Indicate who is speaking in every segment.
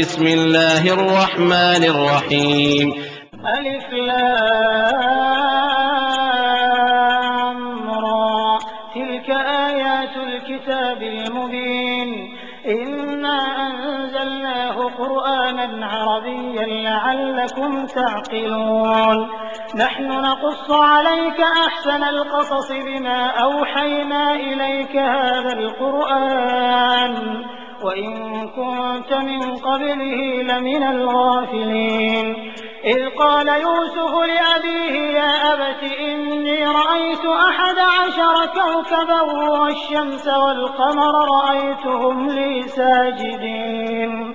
Speaker 1: بسم الله الرحمن الرحيم
Speaker 2: ألف لام را تلك آيات الكتاب المبين إنا أنزلناه قرآنا عربيا لعلكم تعقلون نحن نقص عليك أحسن القصص بما أوحينا إليك هذا القرآن وإن كنت من قبله لمن الغافلين. إذ قال يوسف لأبيه يا أبت إني رأيت أحد عشر كوكبا والشمس والقمر رأيتهم لي ساجدين.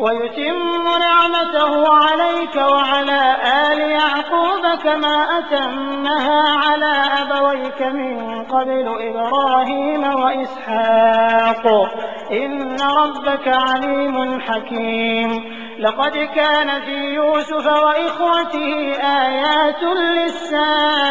Speaker 2: ويتم نعمته عليك وعلى آل يعقوب كما أتمها على أبويك من قبل إبراهيم وإسحاق. إن ربك عليم حكيم. لقد كان في يوسف وإخوته آيات للسائلين.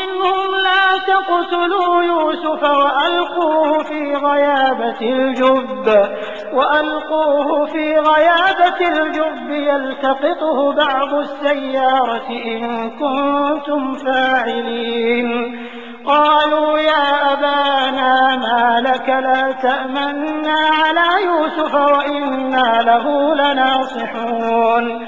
Speaker 2: لا تقتلوا يوسف وألقوه في غيابة الجب وألقوه في غيابة الجب يلتقطه بعض السيارة إن كنتم فاعلين. قالوا يا أبانا ما لك لا تأمنا على يوسف وإنا له لناصحون.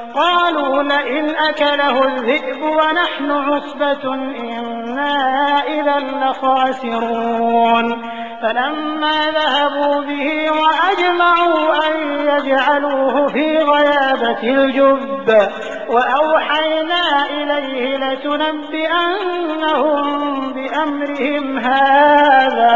Speaker 2: قالوا لئن أكله الذئب ونحن عصبة إنا إذا لخاسرون. فلما ذهبوا به وأجمعوا أن يجعلوه في غيابة الجب وأوحينا إليه لتنبئنهم بأمرهم هذا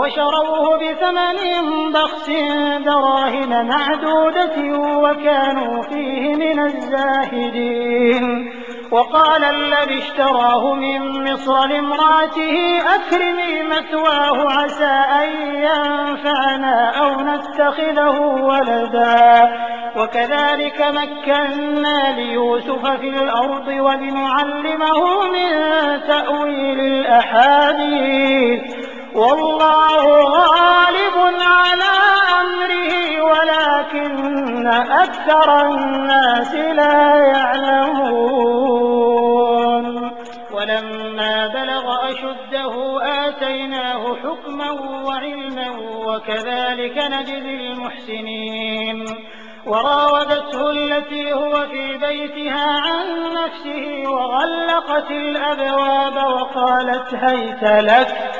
Speaker 2: وشروه بثمن بخس دراهم معدودة وكانوا فيه من الزاهدين. وقال الذي اشتراه من مصر لامرأته أكرمي مثواه عسى أن ينفعنا أو نتخذه ولدا. وكذلك مكنا ليوسف في الأرض ولنعلمه من تأويل الأحاديث. والله غالب على أمره ولكن أكثر الناس لا يعلمون. ولما بلغ أشده آتيناه حكما وعلما وكذلك نجزي المحسنين. وراودته التي هو في بيتها عن نفسه وغلقت الأبواب وقالت هيت لك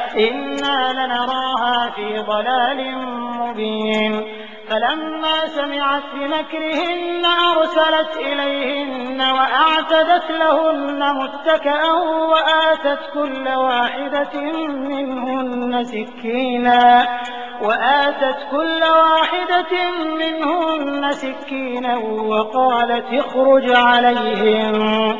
Speaker 2: إنا لنراها في ضلال مبين فلما سمعت بمكرهن أرسلت إليهن وأعتدت لهن متكأا وآتت كل واحدة منهن سكينا وآتت كل واحدة منهن سكينا وقالت اخرج عليهم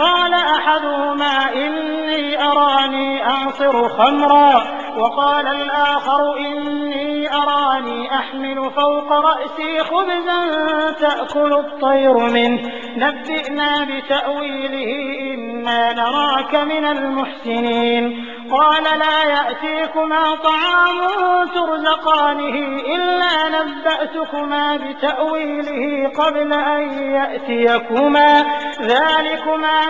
Speaker 2: قال أحدهما إني أراني أعصر خمرا وقال الآخر إني أراني أحمل فوق رأسي خبزا تأكل الطير منه. نبئنا بتأويله إنا نراك من المحسنين. قال لا يأتيكما طعام ترزقانه إلا نبأتكما بتأويله قبل أن يأتيكما. ذلكما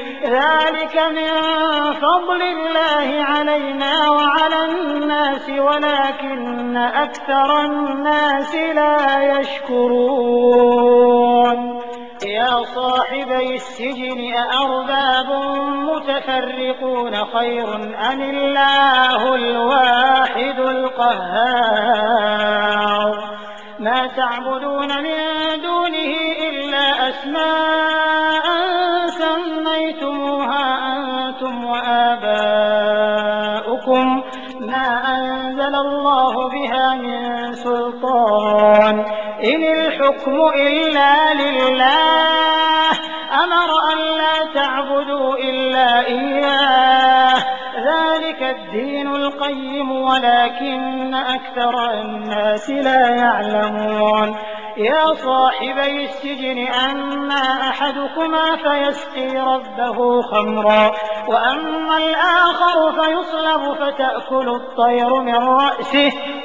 Speaker 2: ذلك من فضل الله علينا وعلى الناس ولكن أكثر الناس لا يشكرون. يا صاحبي السجن أأرباب متفرقون خير أم الله الواحد القهار؟ ما تعبدون من دونه الحكم إلا لله. أمر أن لا تعبدوا إلا إياه. ذلك الدين القيم ولكن أكثر الناس لا يعلمون. يا صاحبي السجن أما أحدكما فيسقي ربه خمرا وأما الآخر فيصلب فتأكل الطير من رأسه.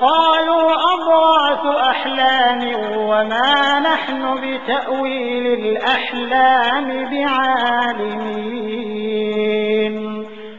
Speaker 2: قالوا أضغاث أحلام وما نحن بتأويل الأحلام بعالمين.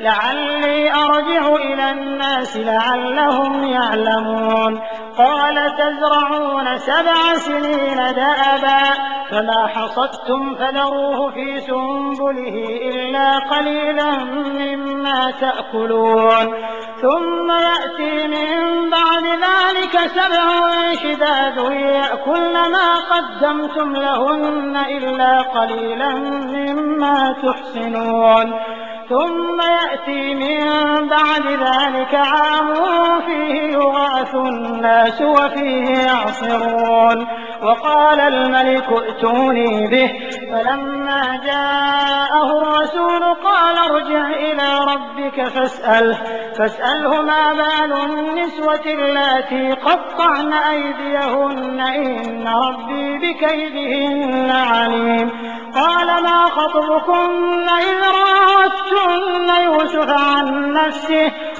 Speaker 2: لعلي أرجع إلى الناس لعلهم يعلمون. قال تزرعون سبع سنين دأبا فما حصدتم فذروه في سنبله إلا قليلا مما تأكلون. ثم يأتي من بعد ذلك سبع شداد يأكلن ما قدمتم لهن إلا قليلا مما تحسنون. ثم يأتي من بعد ذلك عام فيه يغاث الناس وفيه يعصرون. وقال الملك ائتوني به. فلما جاءه الرسول قال ارجع إلى ربك فاسأله. فاسأله ما بال النسوة اللاتي قطعن أيديهن. إن ربي بكيدهن عليم. قال ما خطبكن إذ راوتن يوسف عن نفسه؟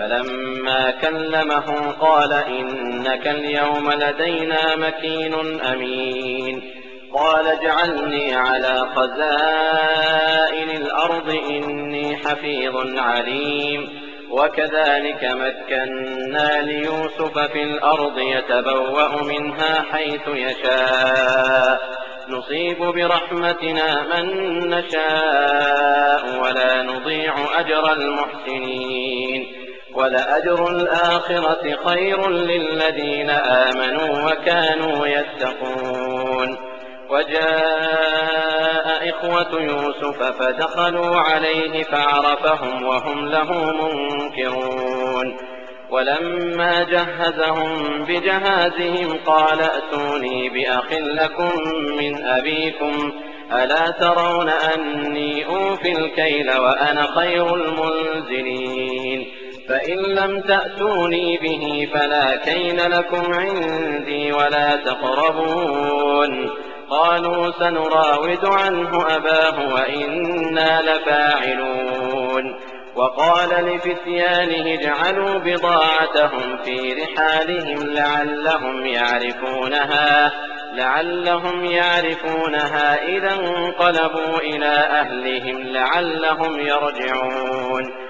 Speaker 1: فلما كلمه قال إنك اليوم لدينا مكين أمين قال اجعلني على خزائن الأرض إني حفيظ عليم وكذلك مكنا ليوسف في الأرض يتبوأ منها حيث يشاء نصيب برحمتنا من نشاء ولا نضيع أجر المحسنين ولأجر الآخرة خير للذين آمنوا وكانوا يتقون. وجاء إخوة يوسف فدخلوا عليه فعرفهم وهم له منكرون. ولما جهزهم بجهازهم قال ائتوني بأخ لكم من أبيكم. ألا ترون أني أوفي الكيل وأنا خير المنزلين. فإن لم تأتوني به فلا كيل لكم عندي ولا تقربون. قالوا سنراود عنه أباه وإنا لفاعلون. وقال لفتيانه اجعلوا بضاعتهم في رحالهم لعلهم يعرفونها لعلهم يعرفونها إذا انقلبوا إلى أهلهم لعلهم يرجعون.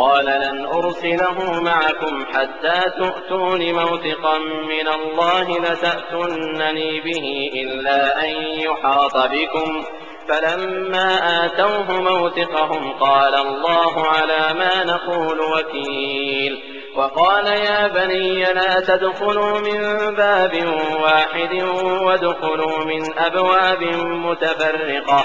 Speaker 1: قال لن أرسله معكم حتى تؤتون موثقا من الله لتأتنني به إلا أن يحاط بكم. فلما آتوه موثقهم قال الله على ما نقول وكيل. وقال يا بني لا تدخلوا من باب واحد وادخلوا من أبواب متفرقة.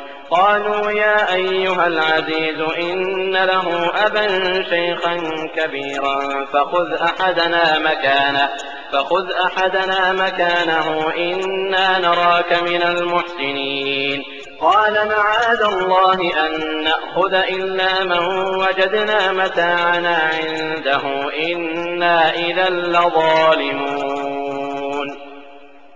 Speaker 1: قالوا يا أيها العزيز إن له أبا شيخا كبيرا فخذ أحدنا مكانه فخذ أحدنا مكانه إنا نراك من المحسنين. قال معاذ الله أن نأخذ إلا من وجدنا متاعنا عنده إنا إذا لظالمون.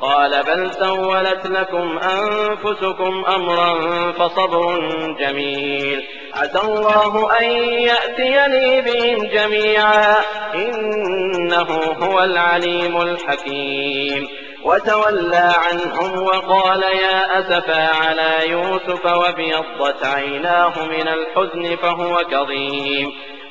Speaker 1: قال بل سولت لكم أنفسكم أمرا فصبر جميل. عسى الله أن يأتيني بهم جميعا. إنه هو العليم الحكيم. وتولى عنهم وقال يا أسفا على يوسف وابيضت عيناه من الحزن فهو كظيم.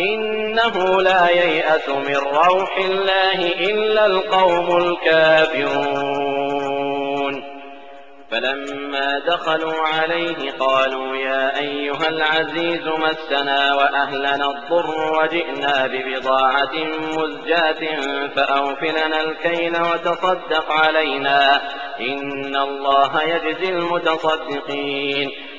Speaker 1: إنه لا ييأس من روح الله إلا القوم الكافرون. فلما دخلوا عليه قالوا يا أيها العزيز مسنا وأهلنا الضر وجئنا ببضاعة مزجاة فأوفلنا الكيل وتصدق علينا. إن الله يجزي المتصدقين.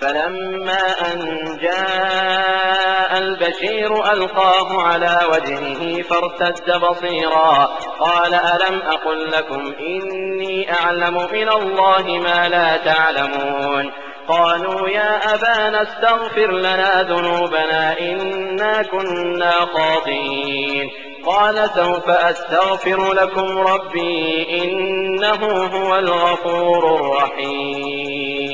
Speaker 1: فلما أن جاء البشير ألقاه على وجهه فارتد بصيرا. قال ألم أقل لكم إني أعلم من الله ما لا تعلمون. قالوا يا أبانا استغفر لنا ذنوبنا إنا كنا خاطئين. قال سوف أستغفر لكم ربي إنه هو الغفور الرحيم.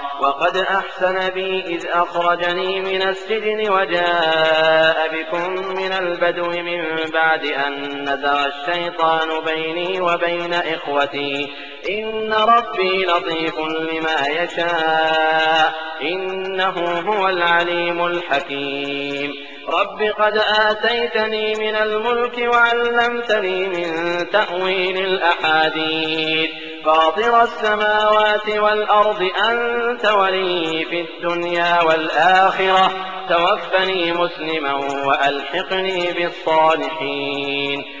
Speaker 1: وقد أحسن بي إذ أخرجني من السجن وجاء بكم من البدو من بعد أن نزغ الشيطان بيني وبين إخوتي إن ربي لطيف لما يشاء. إنه هو العليم الحكيم. رب قد آتيتني من الملك وعلمتني من تأويل الأحاديث. فاطر السماوات والأرض أنت ولي في الدنيا والآخرة. توفني مسلما وألحقني بالصالحين.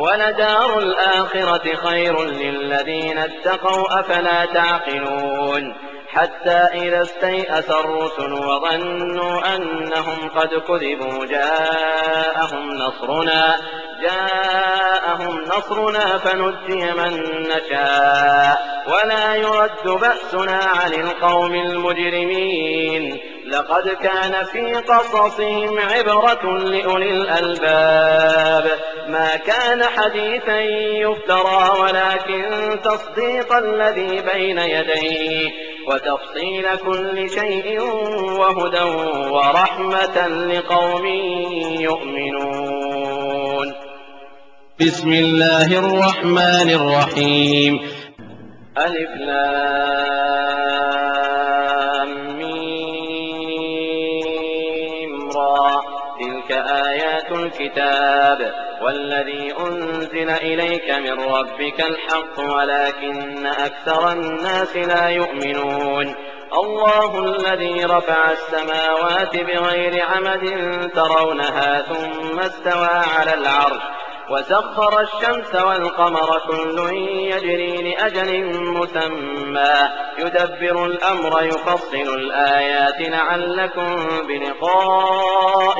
Speaker 1: ولدار الآخرة خير للذين اتقوا أفلا تعقلون؟ حتى إذا استيأس الرسل وظنوا أنهم قد كذبوا جاءهم نصرنا جاءهم نصرنا فنجي من نشاء. ولا يرد بأسنا عن القوم المجرمين. لقد كان في قصصهم عبرة لأولي الألباب. ما كان حديثا يفترى ولكن تصديق الذي بين يديه وتفصيل كل شيء وهدى ورحمة لقوم يؤمنون.
Speaker 3: بسم الله الرحمن الرحيم.
Speaker 1: ألف لام. الكتاب والذي أنزل إليك من ربك الحق ولكن أكثر الناس لا يؤمنون. الله الذي رفع السماوات بغير عمد ترونها ثم استوى على العرش وسخر الشمس والقمر كل يجري لأجل مسمى. يدبر الأمر يفصل الآيات لعلكم بلقاء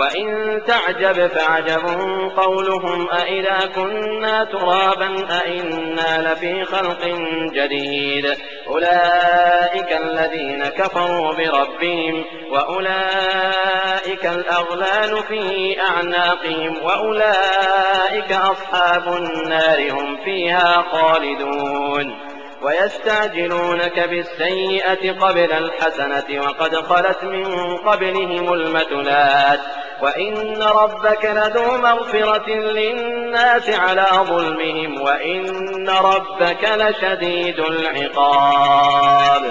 Speaker 1: وإن تعجب فعجب قولهم أإذا كنا ترابا أإنا لفي خلق جديد. أولئك الذين كفروا بربهم وأولئك الأغلال في أعناقهم وأولئك أصحاب النار هم فيها خالدون. ويستعجلونك بالسيئة قبل الحسنة وقد خلت من قبلهم المثلات. وإن ربك لذو مغفرة للناس على ظلمهم وإن ربك لشديد العقاب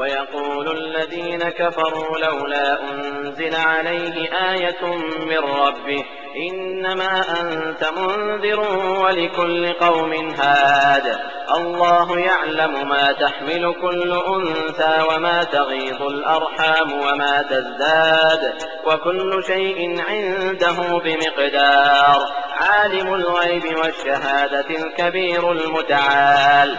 Speaker 1: ويقول الذين كفروا لولا أنزل عليه آية من ربه إنما أنت منذر ولكل قوم هاد الله يعلم ما تحمل كل أنثى وما تغيض الأرحام وما تزداد وكل شيء عنده بمقدار عالم الغيب والشهادة الكبير المتعال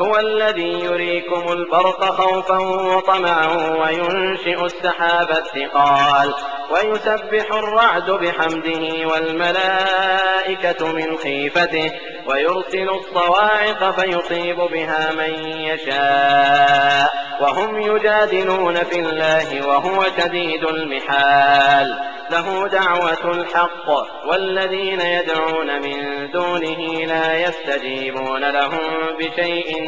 Speaker 1: هو الذي يريكم البرق خوفا وطمعا وينشئ السحاب الثقال ويسبح الرعد بحمده والملائكة من خيفته ويرسل الصواعق فيصيب بها من يشاء وهم يجادلون في الله وهو شديد المحال له دعوة الحق والذين يدعون من دونه لا يستجيبون لهم بشيء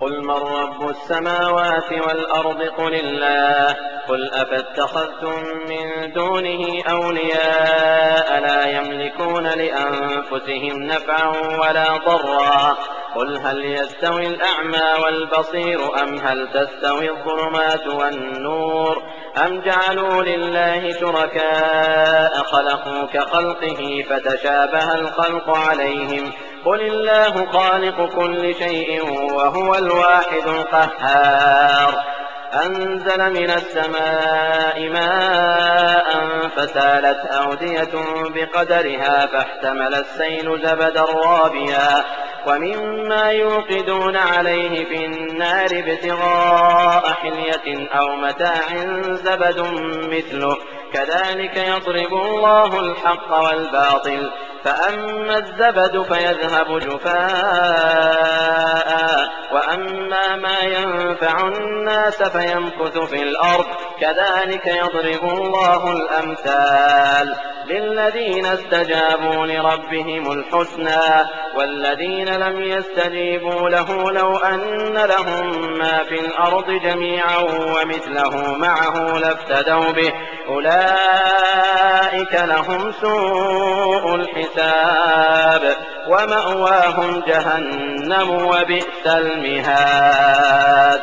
Speaker 1: قل من رب السماوات والأرض قل الله قل أفاتخذتم من دونه أولياء لا يملكون لأنفسهم نفعا ولا ضرا قل هل يستوي الأعمى والبصير أم هل تستوي الظلمات والنور أم جعلوا لله شركاء خلقوا كخلقه فتشابه الخلق عليهم قل الله خالق كل شيء وهو الواحد القهار أنزل من السماء ماء فسالت أودية بقدرها فاحتمل السيل زبدا رابيا ومما يوقدون عليه في النار ابتغاء حلية أو متاع زبد مثله كذلك يضرب الله الحق والباطل فأما الزبد فيذهب جفاء وأما ما ينفع الناس فيمكث في الأرض. كذلك يضرب الله الأمثال للذين استجابوا لربهم الحسنى والذين لم يستجيبوا له لو أن لهم ما في الأرض جميعا ومثله معه لافتدوا به. أولئك لهم سوء الحساب. ومأواهم جهنم وبئس المهاد.